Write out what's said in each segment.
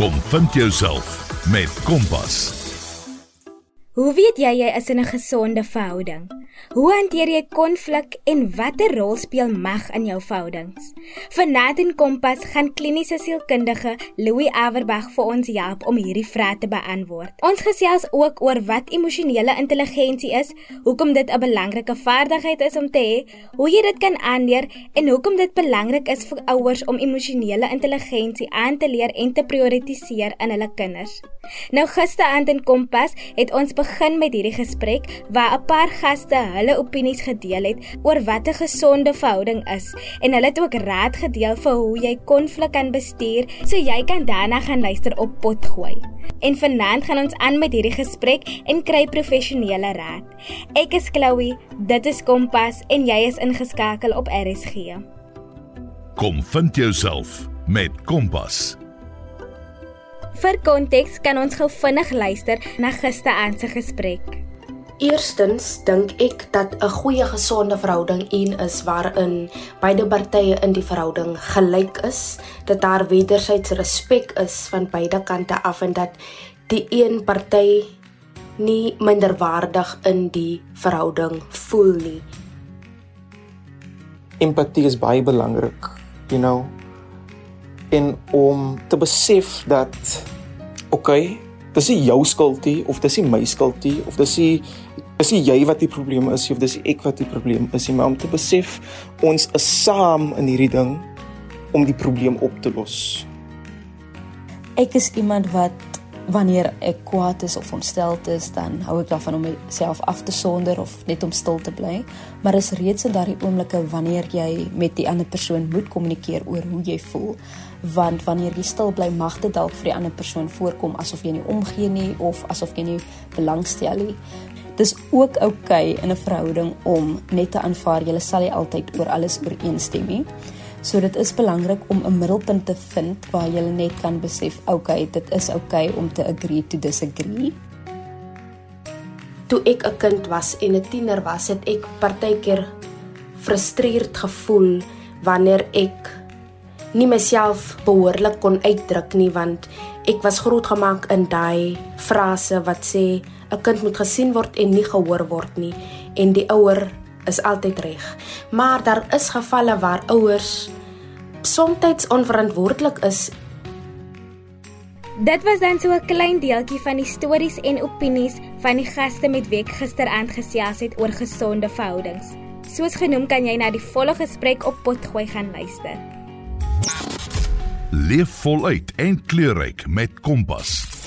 Kom vind jouself met Kompas. Hoe weet jy jy is in 'n gesonde verhouding? Hoe hanteer jy konflik en watter rol speel mag in jou verhoudings? Vanaand in Kompas gaan kliniese sielkundige Louis Averbag vir ons help om hierdie vrae te beantwoord. Ons gesels ook oor wat emosionele intelligensie is, hoekom dit 'n belangrike vaardigheid is om te hê, hoe jy dit kan aanleer en hoekom dit belangrik is vir ouers om emosionele intelligensie aan te leer en te prioritiseer in hulle kinders. Nou gisteraand in Kompas het ons begin met hierdie gesprek waar 'n paar gaste hulle opinies gedeel het oor wat 'n gesonde verhouding is en hulle het ook raad gedeel vir hoe jy konflik kan bestuur, so jy kan daarna gaan luister op potgooi. En vanaand gaan ons aan met hierdie gesprek en kry professionele raad. Ek is Chloe, dit is Kompas en jy is ingeskakel op RSG. Kom vind jouself met Kompas. Vir konteks kan ons gou vinnig luister na gisteraand se gesprek. Eerstens dink ek dat 'n goeie gesonde verhouding een is waarin beide partye in die verhouding gelyk is, dat daar wederzijds respek is van beide kante af en dat die een party nie minderwaardig in die verhouding voel nie. Empatie is baie belangrik, you know. En om te besef dat okay, dis nie jou skuld nie of dis nie my skuld nie of dis nie dis nie jy wat die probleem is of dis ek wat die probleem is nie, maar om te besef ons is saam in hierdie ding om die probleem op te los. Ek is iemand wat wanneer ek kwaad is of ontsteld is, dan hou ek daarvan om myself af te sonder of net om stil te bly. Maar is reeds in daardie oomblikke wanneer jy met die ander persoon moet kommunikeer oor hoe jy voel, want wanneer jy stil bly, mag dit dalk vir die ander persoon voorkom asof jy nie omgee nie of asof jy nie belangstel nie. Dis ook oukei okay in 'n verhouding om net te aanvaar jy sal nie altyd oor alles ooreenstem nie. So dit is belangrik om 'n middelpunt te vind waar jy net kan besef, okay, dit is okay om te agree to disagree. Toe ek 'n kind was en 'n tiener was, het ek partykeer frustreerd gevoel wanneer ek nie myself behoorlik kon uitdruk nie want ek was grootgemaak in daai frase wat sê 'n kind moet gesien word en nie gehoor word nie en die ouer is altyd reg. Maar daar is gevalle waar ouers soms onverantwoordelik is. Dit was dan so 'n klein deeltjie van die stories en opinies van die gaste met wie ek gisteraand gesels het oor gesonde verhoudings. Soos genoem kan jy na die volle gesprek op Potgooi gaan luister. Leef voluit en kleurryk met Kompas.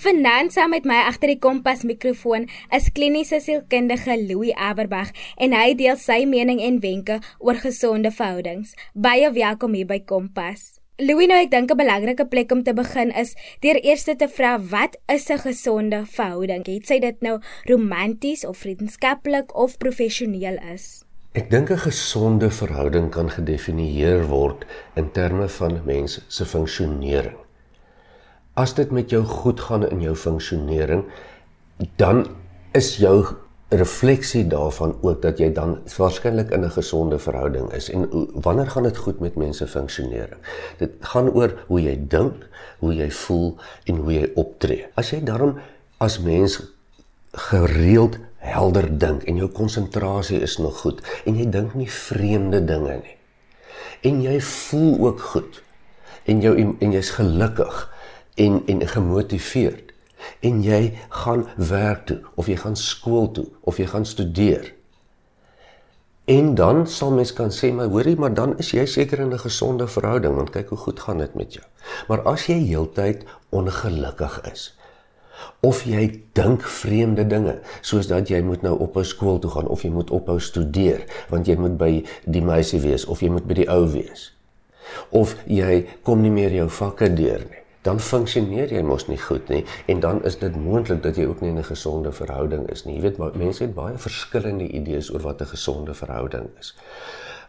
Vanaand saam met my agter die kompas mikrofoon is kliniese sielkundige Louis Averbag en hy deel sy mening en wenke oor gesonde verhoudings. Baie welkom hier by Kompas. Louis, nou ek dink 'n belangrike plek om te begin is deur eers te vra wat is 'n gesonde verhouding? Het sy dit nou romanties of vriendskaplik of professioneel is? Ek dink 'n gesonde verhouding kan gedefinieer word in terme van mens se funksionering as dit met jou goed gaan in jou funksionering, dan is jou refleksie daarvan ook dat jy dan waarskynlik in 'n gesonde verhouding is. En wanneer gaan dit goed met mense funksionering? Dit gaan oor hoe jy dink, hoe jy voel en hoe jy optree. As jy daarom as mens gereeld helder dink en jou konsentrasie is nog goed en jy dink nie vreemde dinge nie. En jy voel ook goed en jou en jy's gelukkig en en gemotiveerd en jy gaan werk toe of jy gaan skool toe of jy gaan studeer. En dan sal mens kan sê maar hoorie maar dan is jy seker in 'n gesonde verhouding want kyk hoe goed gaan dit met jou. Maar as jy heeltyd ongelukkig is of jy dink vreemde dinge soos dat jy moet nou ophou skool toe gaan of jy moet ophou studeer want jy moet by die meisie wees of jy moet by die ou wees of jy kom nie meer jou vakke deur nie dan funksioneer jy mos nie goed nie en dan is dit moontlik dat jy ook nie 'n gesonde verhouding is nie. Jy weet maar mense het baie verskillende idees oor wat 'n gesonde verhouding is.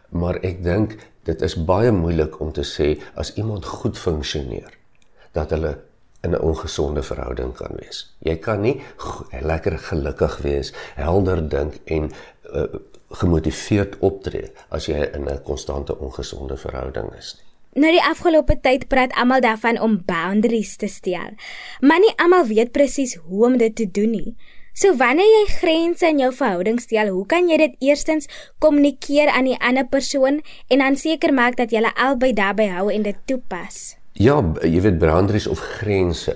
Maar ek dink dit is baie moeilik om te sê as iemand goed funksioneer dat hulle in 'n ongesonde verhouding kan wees. Jy kan nie lekker gelukkig wees, helder dink en uh, gemotiveerd optree as jy in 'n konstante ongesonde verhouding is nie. Nou die afgelope tyd praat almal daarvan om boundaries te stel. Maar nie almal weet presies hoe om dit te doen nie. So wanneer jy grense in jou verhouding stel, hoe kan jy dit eerstens kommunikeer aan die ander persoon en dan seker maak dat julle albei daarbey hou en dit toepas? Ja, jy weet boundaries of grense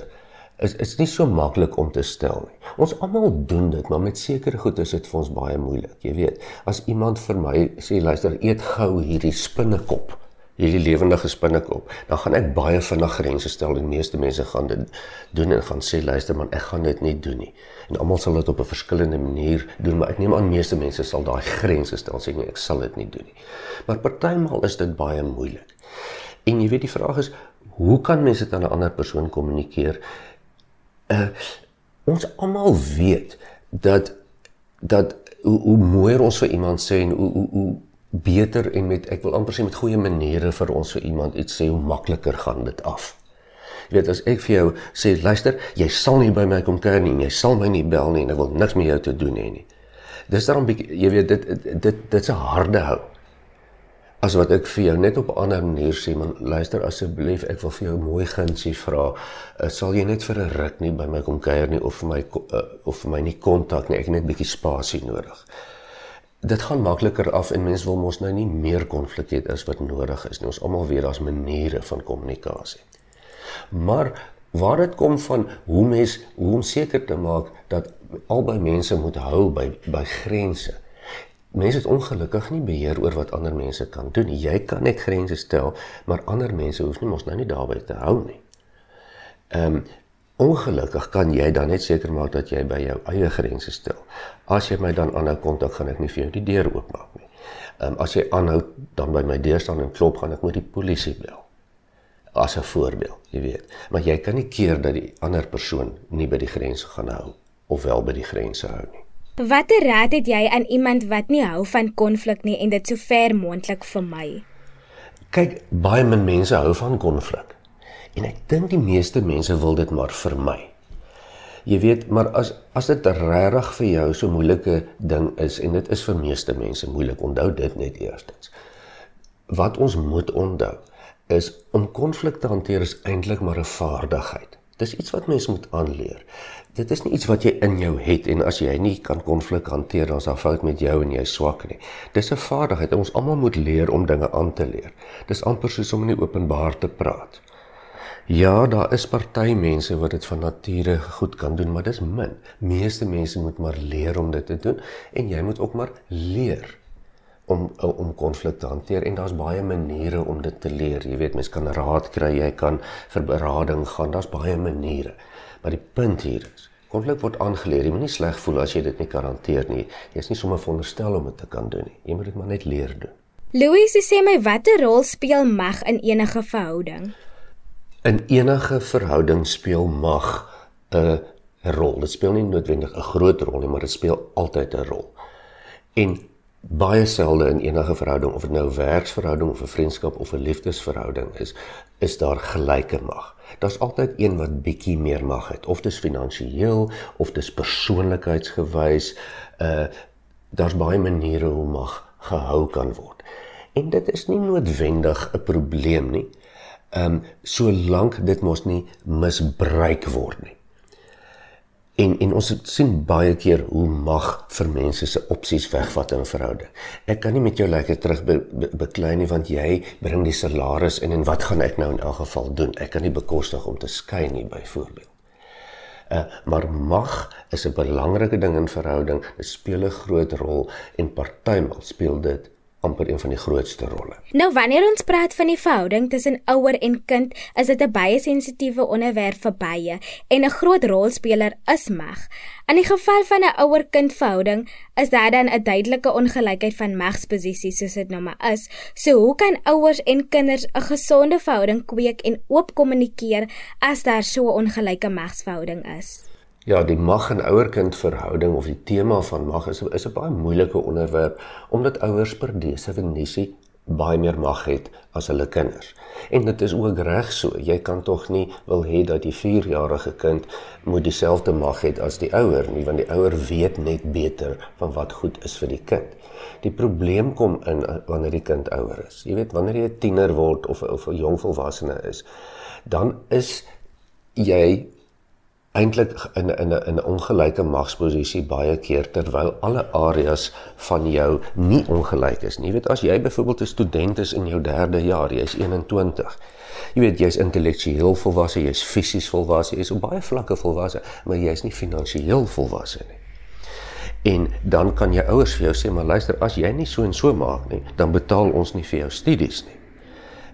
is is nie so maklik om te stel nie. Ons almal doen dit, maar met sekere goed is dit vir ons baie moeilik. Jy weet, as iemand vir my sê luister, eet gou hierdie spinnekop, hierdie lewendige spinnekop, dan gaan ek baie vinnig grense stel en meeste mense gaan dit doen en gaan sê luister man, ek gaan dit nie doen nie. En almal sal dit op 'n verskillende manier doen, maar ek neem aan meeste mense sal daai grense stel sê nee, ek sal dit nie doen nie. Maar partymal is dit baie moeilik. En jy weet die vraag is, hoe kan mense dit aan 'n ander persoon kommunikeer? Uh ons almal weet dat dat hoe, hoe mooier ons vir iemand sê en hoe hoe hoe beter en met ek wil amper sê met goeie maniere vir ons vir iemand iets sê hoe makliker gaan dit af. Jy weet as ek vir jou sê luister, jy sal nie by my kom kuier nie, jy sal my nie bel nie en ek wil niks met jou te doen hê nie. Dis daarom bietjie jy weet dit dit dit's 'n harde hou. As wat ek vir jou net op 'n ander manier sê, man luister asseblief, ek wil vir jou mooi gunsie vra. Uh, sal jy net vir 'n ruk nie by my kom kuier nie of vir my uh, of vir my nie kontak nie, ek het net bietjie spasie nodig. Dit gaan makliker af en mense wil mos nou nie meer konflik hê as wat nodig is nie. Ons almal weet daar's maniere van kommunikasie. Maar waar dit kom van hoe mens hoe om seker te maak dat albei mense moet hou by by grense. Mense het ongelukkig nie beheer oor wat ander mense kan doen. Jy kan net grense stel, maar ander mense hoef nie mos nou nie daarbey te hou nie. Ehm um, ongelukkig kan jy dan net seker maak dat jy by jou eie grense stel. As jy my dan aanhou kontak, gaan ek nie vir jou die deur oopmaak nie. Ehm um, as jy aanhou dan by my deur staan en klop, gaan ek met die polisie bel as 'n voorbeeld, jy weet. Maar jy kan nie keer dat die ander persoon nie by die grens gaan hou of wel by die grense hou nie. Watter raad het jy aan iemand wat nie hou van konflik nie en dit so ver moontlik vermy? Kyk, baie min mense hou van konflik. En ek dink die meeste mense wil dit maar vermy. Jy weet, maar as as dit regtig vir jou so moeilike ding is en dit is vir meeste mense moeilik, onthou dit net eerstens. Wat ons moet onthou is om konflik te hanteer is eintlik maar 'n vaardigheid. Dis iets wat mens moet aanleer. Dit is nie iets wat jy in jou het en as jy nie kan konflik hanteer dan daar fout met jou en jy swak nie. Dis 'n vaardigheid. Ons almal moet leer om dinge aan te leer. Dis amper soos om in die openbaar te praat. Ja, daar is party mense wat dit van nature goed kan doen, maar dis min. Meeste mense moet maar leer om dit te doen en jy moet ook maar leer om om konflik te hanteer en daar's baie maniere om dit te leer. Jy weet, mens kan raad kry, jy kan vir berading gaan. Daar's baie maniere. Maar die punt hier is, konflik word aangeleer. Jy moet nie sleg voel as jy dit nie kan hanteer nie. Jy's nie sommer veronderstel om dit te kan doen nie. Jy moet dit maar net leer doen. Louis, sê my watter rol speel mag in enige verhouding? In enige verhouding speel mag 'n rol. Dit speel nie noodwendig 'n groot rol nie, maar dit speel altyd 'n rol. En baie selde in enige verhouding of dit nou 'n werksverhouding of 'n vriendskap of 'n liefdesverhouding is, is daar gelyke mag. Daar's altyd een wat bietjie meer mag het, of dit is finansiëel of dit is persoonlikheidsgewys. Uh daar's baie maniere hoe mag gehou kan word. En dit is nie noodwendig 'n probleem nie. Ehm um, solank dit mos nie misbruik word nie. En en ons sien baie keer hoe mag vir mense se opsies wegvat in 'n verhouding. Ek kan nie met jou lekker terug be, be, beklei nie want jy bring die salaris in en wat gaan ek nou in elk geval doen? Ek kan nie bekostig om te skei nie byvoorbeeld. Uh, maar mag is 'n belangrike ding in verhouding. Dit speel 'n groot rol en partymal speel dit amper een van die grootste rolle. Nou wanneer ons praat van die verhouding tussen ouer en kind, is dit 'n baie sensitiewe onderwerp vir baie en 'n groot rolspeler is mag. In die geval van 'n ouer-kind verhouding is daar dan 'n duidelike ongelykheid van magsposisies soos dit nou maar is. So hoe kan ouers en kinders 'n gesonde verhouding kweek en oop kommunikeer as daar so 'n ongelyke magsverhouding is? Ja, die mag en ouerkind verhouding of die tema van mag is is 'n baie moeilike onderwerp omdat ouers per definisie baie meer mag het as hulle kinders. En dit is ook reg so. Jy kan tog nie wil hê dat die 4-jarige kind moet dieselfde mag hê as die ouer nie, want die ouer weet net beter van wat goed is vir die kind. Die probleem kom in uh, wanneer die kind ouer is. Jy weet, wanneer jy 'n tiener word of of 'n jong volwassene is, dan is jy eintlik in in 'n in 'n ongelyke magsposisie baie keer terwyl alle areas van jou nie ongelyk is nie. Jy weet as jy byvoorbeeld 'n student is in jou 3de jaar, jy's 21. Jy weet jy's intellektueel volwasse, jy's fisies volwasse, jy's op baie vlakke volwasse, maar jy's nie finansiëel volwasse nie. En dan kan jou ouers vir jou sê, maar luister, as jy nie so en so maak nie, dan betaal ons nie vir jou studies nie.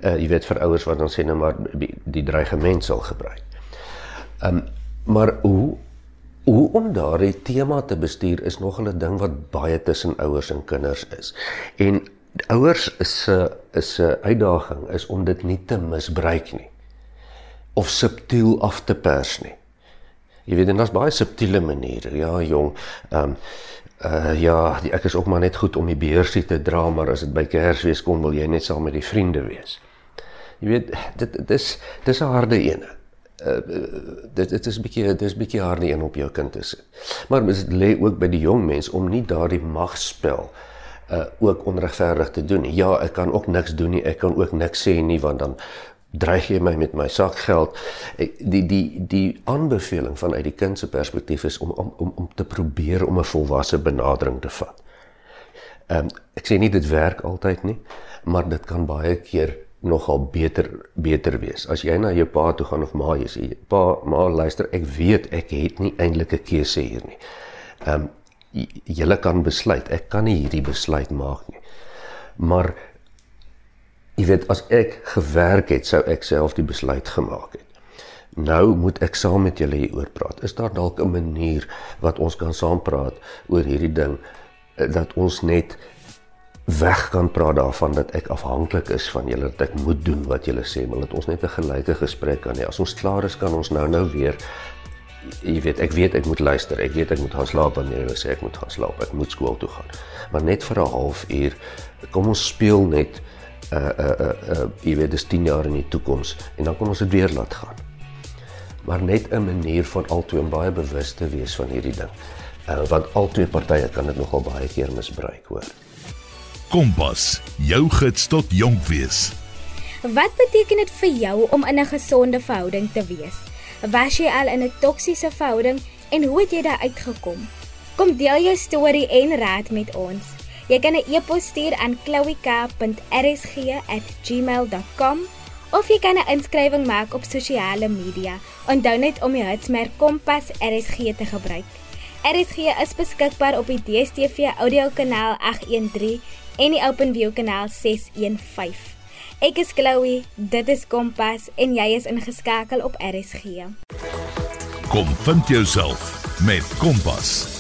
Uh jy weet vir ouers wat dan sê nou maar die, die dreigement sal gebruik. Um Maar hoe hoe om daardie tema te bestuur is nog 'n ding wat baie tussen ouers en kinders is. En ouers is 'n is 'n uitdaging is om dit nie te misbruik nie of subtiel af te pers nie. Jy weet, daar's baie subtiele maniere. Ja, jong. Ehm um, uh ja, die, ek is ook maar net goed om die beursie te dra, maar as dit by Kersfees kom, wil jy net saam met die vriende wees. Jy weet, dit dit is dis 'n harde ene uh, dit dit is 'n bietjie dit is 'n bietjie harde een op jou kind sit. Maar dit lê ook by die jong mens om nie daardie magspel uh ook onregverdig te doen. Ja, ek kan ook niks doen nie. Ek kan ook niks sê nie want dan dreig jy my met my sakgeld. Die die die aanbeveling vanuit die kind se perspektief is om om om om te probeer om 'n volwasse benadering te vat. Ehm um, ek sê nie dit werk altyd nie, maar dit kan baie keer nogal beter beter wees. As jy na jou pa toe gaan of ma jy sê, "Pa, ma, luister, ek weet ek het nie eintlik 'n keuse hier nie." Ehm um, julle kan besluit. Ek kan nie hierdie besluit maak nie. Maar jy weet as ek gewerk het, sou ek self die besluit gemaak het. Nou moet ek saam met julle hieroor praat. Is daar dalk 'n manier wat ons kan saam praat oor hierdie ding eh, dat ons net weg kan praat daarvan dat ek afhanklik is van julle dat ek moet doen wat julle sê, maar dat ons net 'n gelyke gesprek kan hê. As ons klaar is, kan ons nou nou weer jy weet, ek weet ek moet luister. Ek weet ek moet gaan slaap wanneer jy sê ek moet gaan slaap. Ek moet skool toe gaan. Maar net vir 'n halfuur, kom ons speel net uh uh uh, uh jy weet, dis 10 jaar in die toekoms en dan kan ons dit weer laat gaan. Maar net 'n manier van albei om baie bewus te wees van hierdie ding. Uh want albei partye kan dit nogal baie keer misbruik, hoor. Kompas, jou gids tot jonk wees. Wat beteken dit vir jou om in 'n gesonde verhouding te wees? Was jy al in 'n toksiese verhouding en hoe het jy daar uitgekom? Kom deel jou storie en raad met ons. Jy kan 'n e-pos stuur aan chloe.rsg@gmail.com of jy kan 'n inskrywing maak op sosiale media. Onthou net om die hitsmerk Kompas RSG te gebruik. RSG is beskikbaar op die DStv audiokanaal 813 en die OpenView kanaal 615. Ek is Chloe, dit is Kompas en jy is ingeskakel op RSG. Kom vind jouself met Kompas.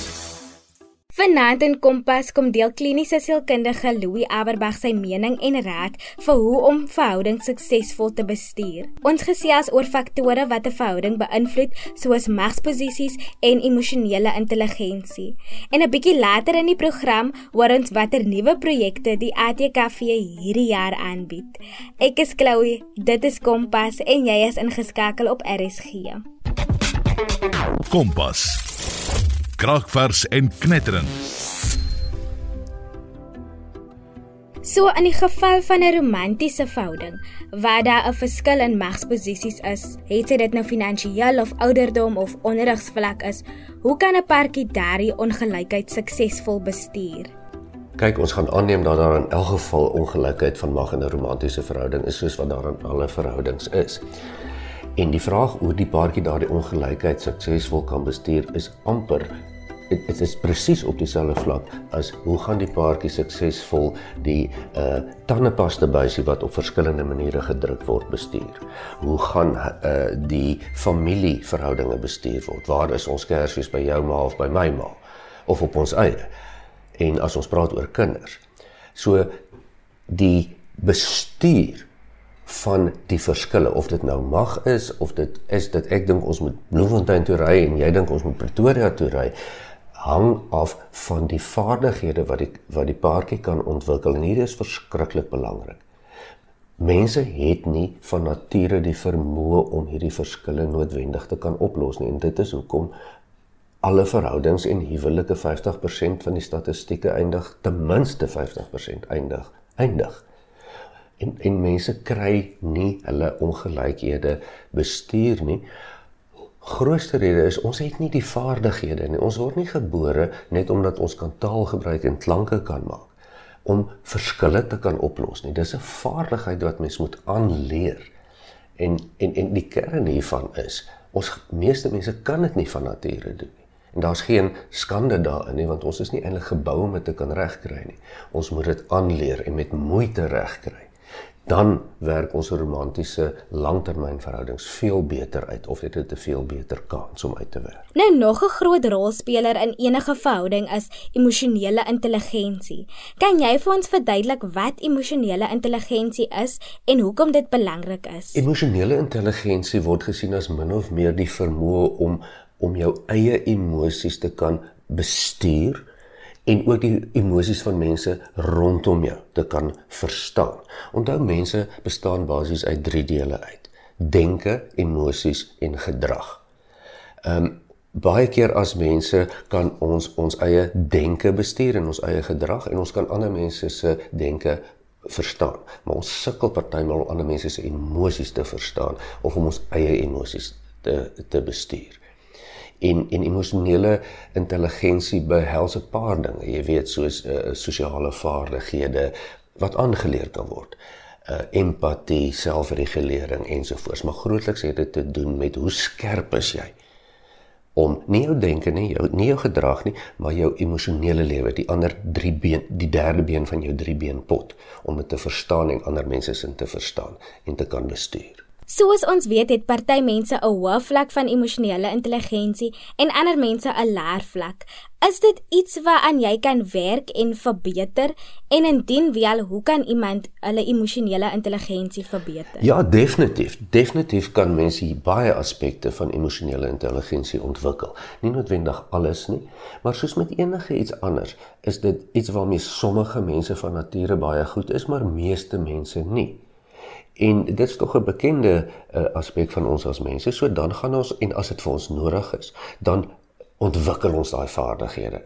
Vanaand in Kompas kom deel kliniese sielkundige Louis Aberbag sy mening en raad vir hoe om verhoudings suksesvol te bestuur. Ons gesels oor faktore wat 'n verhouding beïnvloed, soos magsposisies en emosionele intelligensie. En 'n bietjie later in die program hoor ons watter nuwe projekte die ATKV hierdie jaar aanbied. Ek is Chloe, dit is Kompas en jy is ingeskakel op RSG. Kompas kragvers en knetterend. So in die geval van 'n romantiese verhouding waar daar 'n verskil in magsposisies is, het dit nou finansiëel of ouderdom of onderrigsvlak is, hoe kan 'n paartjie daardie ongelykheid suksesvol bestuur? Kyk, ons gaan aanneem dat daar in elk geval ongelykheid van mag in 'n romantiese verhouding is soos wat daar in alle verhoudings is. En die vraag hoe die paartjie daardie ongelykheid suksesvol kan bestuur is amper dit dit is presies op dieselfde vlak as hoe gaan die paartjie suksesvol die uh tandepasta buisie wat op verskillende maniere gedruk word bestuur. Hoe gaan uh die familieverhoudinge bestuur word? Waar is ons kersfees by jou ma of by my ma of op ons eie? En as ons praat oor kinders. So die bestuur van die verskille of dit nou mag is of dit is dit ek dink ons moet Bloemfontein toe ry en jy dink ons moet Pretoria toe ry hang af van die vaardighede wat die wat die paartjie kan ontwikkel. En hier is verskriklik belangrik. Mense het nie van nature die vermoë om hierdie verskille noodwendig te kan oplos nie. En dit is hoekom alle verhoudings en huwelike 50% van die statistieke eindig ten minste 50% eindig eindig en en mense kry nie hulle ongelykhede bestuur nie grootste rede is ons het nie die vaardighede nie ons word nie gebore net omdat ons kan taal gebruik en klanke kan maak om verskille te kan oplos nie dis 'n vaardigheid wat mens moet aanleer en en en die kern hiervan is ons meeste mense kan dit nie van nature doen En daar's geen skande daarin nie want ons is nie eintlik gebou om dit te kan regkry nie. Ons moet dit aanleer en met moeite regkry. Dan werk ons romantiese langtermynverhoudings veel beter uit of dit 'n veel beter kans om uit te werk. Nou nog 'n groot rolspeler in enige verhouding is emosionele intelligensie. Kan jy vir ons verduidelik wat emosionele intelligensie is en hoekom dit belangrik is? Emosionele intelligensie word gesien as min of meer die vermoë om om jou eie emosies te kan bestuur en ook die emosies van mense rondom jou te kan verstaan. Onthou mense bestaan basies uit 3 dele uit: denke, emosies en gedrag. Ehm um, baie keer as mense kan ons ons eie denke bestuur en ons eie gedrag en ons kan ander mense se denke verstaan. Maar ons sukkel partymal om ander mense se emosies te verstaan of om ons eie emosies te te bestuur en en emosionele intelligensie behels 'n paar dinge. Jy weet soos uh, sosiale vaardighede wat aangeleer kan word. Uh empatie, selfregulering ensovoorts, maar grootliks het dit te doen met hoe skerp is jy om nie jou denke nie, jou nie jou gedrag nie, maar jou emosionele lewe, die ander drie been, die derde been van jou drie been pot om dit te verstaan en ander mense se te verstaan en te kan bestuur. Soos ons weet het party mense 'n hoë vlak van emosionele intelligensie en ander mense 'n laer vlak. Is dit iets waaraan jy kan werk en verbeter? En indien wel, hoe kan iemand hulle emosionele intelligensie verbeter? Ja, definitief. Definitief kan mense baie aspekte van emosionele intelligensie ontwikkel. Nie noodwendig alles nie, maar soos met enige iets anders, is dit iets waarmee sommige mense van nature baie goed is, maar meeste mense nie. En dit is tog 'n bekende uh, aspek van ons as mense. So dan gaan ons en as dit vir ons nodig is, dan ontwikkel ons daai vaardighede.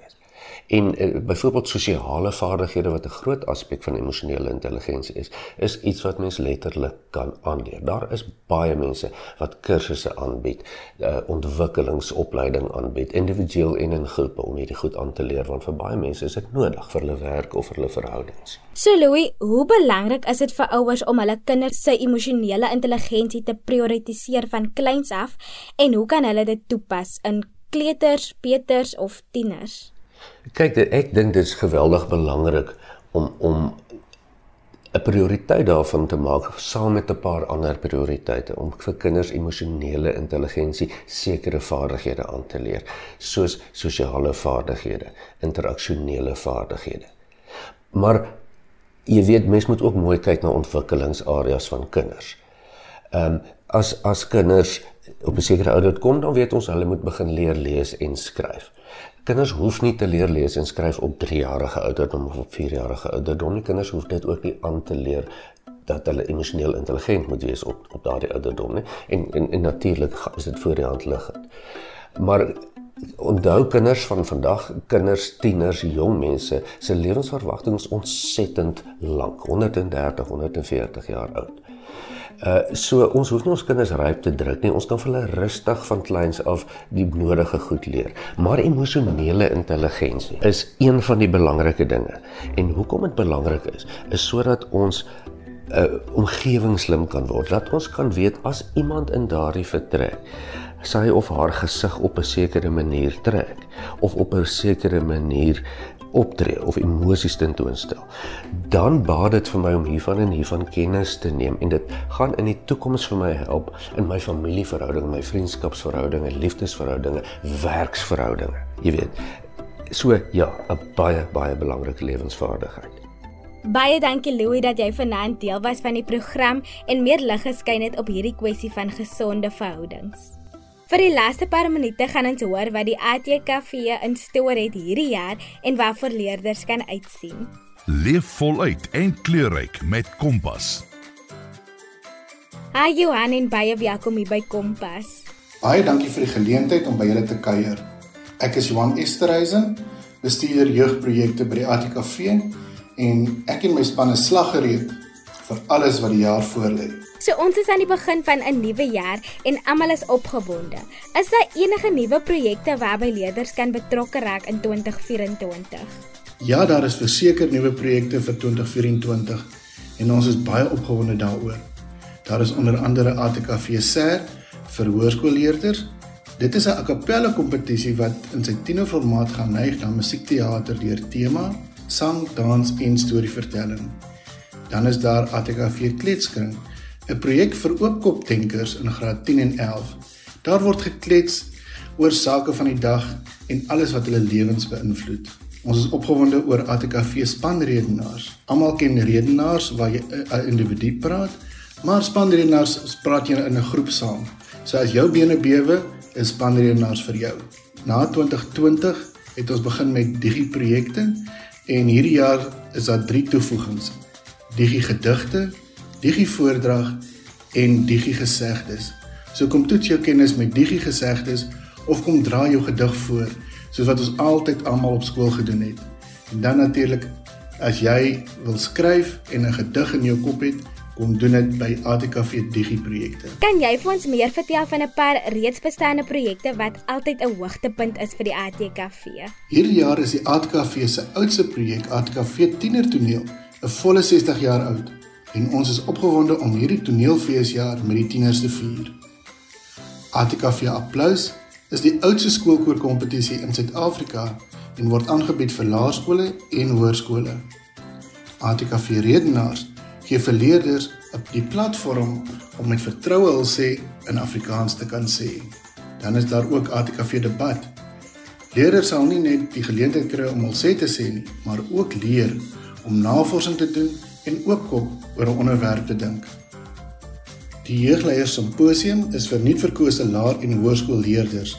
En uh, byvoorbeeld sosiale vaardighede wat 'n groot aspek van emosionele intelligensie is, is iets wat mens letterlik kan aanleer. Daar is baie mense wat kursusse aanbied, uh, ontwikkelingsopleiding aanbied, individueel en in groepe om hierdie goed aan te leer want vir baie mense is dit nodig vir hulle werk of vir hulle verhoudings. So Louis, hoe belangrik is dit vir ouers om hulle kinders se emosionele intelligensie te prioritiseer van kleins af en hoe kan hulle dit toepas in kleuters, peters of tieners? Kyk, ek dink dit is geweldig belangrik om om 'n prioriteit daarvan te maak saam met 'n paar ander prioriteite om vir kinders emosionele intelligensie sekere vaardighede aan te leer, soos sosiale vaardighede, interaksionele vaardighede. Maar jy weet mens moet ook mooi kyk na ontwikkelingsareas van kinders. Ehm um, as as kinders op 'n sekere ouderdom kom, dan weet ons hulle moet begin leer lees en skryf. Kinders hoef nie te leer lees en skryf op 3 jarige ouderdom of op 4 jarige ouderdom nie. Kinders hoef dit ook nie aan te leer dat hulle emosioneel intelligent moet wees op op daardie ouderdom nie. En en, en natuurlik is dit voor die hand liggend. Maar onthou kinders van vandag, kinders, tieners, jong mense se lewensverwagting is ontsettend lank, 130, 140 jaar oud. Uh so ons hoef nie ons kinders ryp te druk nie. Ons kan vir hulle rustig van kleins af die nodige goed leer. Maar emosionele intelligensie is een van die belangrike dinge. En hoekom dit belangrik is, is sodat ons 'n uh, omgewing slim kan word. Dat ons kan weet as iemand in daardie vertrek sy of haar gesig op 'n sekere manier trek of op 'n sekere manier optree of emosies tentoonstel, dan baat dit vir my om hiervan en hiervan kennis te neem en dit gaan in die toekoms vir my help in my familieverhoudinge, my vriendskapsverhoudinge, liefdesverhoudinge, werksverhoudinge. Jy weet. So ja, 'n baie baie belangrike lewensvaardigheid. Baie dankie Louie dat jy vanaand deel was van die program en meer lig geskyn het op hierdie kwessie van gesonde verhoudings. Vir die laaste paar minute gaan ons hoor wat die ATKV in store het hierdie jaar en waarvoor leerders kan uitsien. Leef voluit en kleurryk met Kompas. Hi Johan en baie welkom hier by Kompas. Baie dankie vir die geleentheid om by julle te kuier. Ek is Johan Esterhuizen, bestuurder jeugprojekte by die ATKV en ek en my span is slaggereed vir alles wat die jaar voorlê. So ons is aan die begin van 'n nuwe jaar en almal is opgewonde. Is daar enige nuwe projekte waarby leerders kan betrokke raak in 2024? Ja, daar is verseker nuwe projekte vir 2024 en ons is baie opgewonde daaroor. Daar is onder andere ATKV SER vir hoërskoolleerders. Dit is 'n a cappella kompetisie wat in sy tienerformaat gaan neig na musiekteater deur tema, sang, dans en storievertelling. Dan is daar ATKV Kletskring, 'n projek vir oopkopdenkers in graad 10 en 11. Daar word geklets oor sake van die dag en alles wat hulle lewens beïnvloed. Ons is opgewonde oor ATKV spanredenaars. Almal ken redenaars waar jy 'n individu praat, maar spanredenaars praat jy in 'n groep saam. So as jou bene bewe, is spanredenaars vir jou. Na 2020 het ons begin met digi projekte en hierdie jaar is daar 3 toevoegings digi gedigte, digi voordrag en digi gesegdes. So kom toets jou kennis met digi gesegdes of kom dra jou gedig voor soos wat ons altyd almal op skool gedoen het. En dan natuurlik as jy wil skryf en 'n gedig in jou kop het, kom doen dit by ATKV Digi projekte. Kan jy vir ons meer vertel van 'n paar reeds bestaande projekte wat altyd 'n hoogtepunt is vir die ATKV? Hierdie jaar is die ATKV se oudste projek ATKV Tienertoneel 'n volle 60 jaar oud en ons is opgewonde om hierdie toneelfeesjaar met die tieners te vier. ATKV Applous is die oudste skoolkoorkompetisie in Suid-Afrika en word aangebied vir laerskole en hoërskole. ATKV Redenaars gee vir leerders 'n die platform om met vertroue hul sê in Afrikaans te kan sê. Dan is daar ook ATKV Debat. Leerders sal nie net die geleentheid kry om hul sê te sê nie, maar ook leer om navorsing te doen en oopkop oor 'n onderwerp te dink. Die jeugleiers simposium is vir nuutverkose laer- en hoërskoolleerders.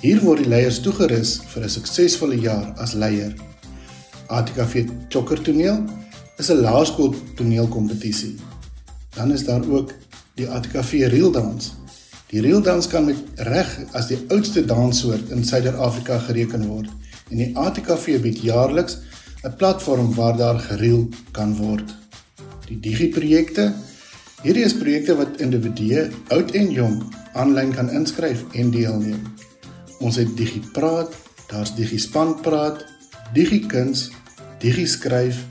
Hier word die leiers toegerus vir 'n suksesvolle jaar as leier. ATKV Chokkertoneel is 'n laerskool toneelkompetisie. Dan is daar ook die ATKV Reeldans. Die reeldans kan met reg as die oudste danssoort in Suider-Afrika gereken word en die ATKV bied jaarliks 'n platform waar daar gereel kan word. Die digiprojekte. Hierdie is projekte wat individue, oud en jong, aanlyn kan inskryf en deelneem. Ons het digipraat, daar's digispan praat, digikuns, digiskryf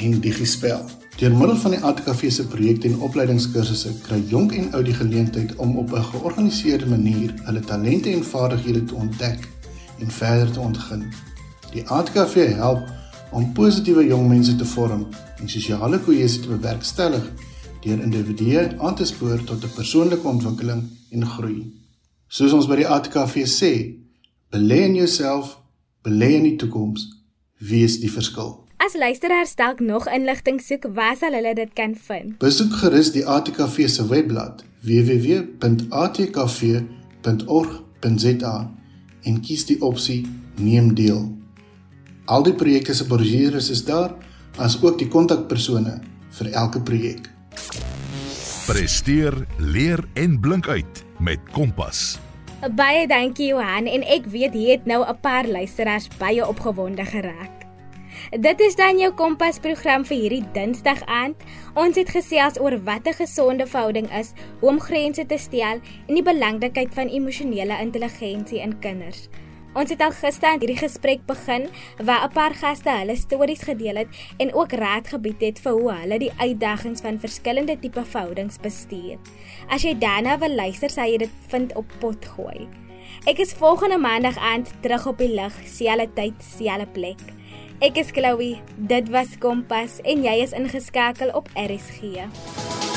en digispel. Deur middel van die ATKV se projekte en opleidingskursusse kry jonk en oud die geleentheid om op 'n georganiseerde manier hulle talente en vaardighede te ontdek en verder te ontgin. Die ATKV help om positiewe jong mense te vorm en sosiale kohesie te bewerkstellig deur individue aan te spoor tot 'n persoonlike ontwikkeling en groei. Soos ons by die ATKV sê, belê in jouself, belê in die toekoms, wees die verskil. As luisteraars dalk nog inligting soek, waar sal hulle dit kan vind? Besoek gerus die ATKV se webblad www.atkv.org.za en kies die opsie Neem deel. Al die projekte se brochures is daar, asook die kontakpersone vir elke projek. Presteer, leer en blink uit met Kompas. Baie dankie Johan en ek weet jy het nou 'n paar luisteraars baie opgewonde geraak. Dit is dan jou Kompas program vir hierdie Dinsdag aand. Ons het gesels oor wat 'n gesonde verhouding is, hoe om grense te stel en die belangrikheid van emosionele intelligensie in kinders. Ons het al gister aan hierdie gesprek begin waar 'n paar gaste hulle stories gedeel het en ook raad gebied het vir hoe hulle die uitdagings van verskillende tipe verhoudings bestuur. As jy daarna wil luister, sal jy dit vind op Potgooi. Ek is volgende maandag aand terug op die lig, selfde tyd, selfde plek. Ek is Chloe. Dit was Kompas en jy is ingeskakel op RSG.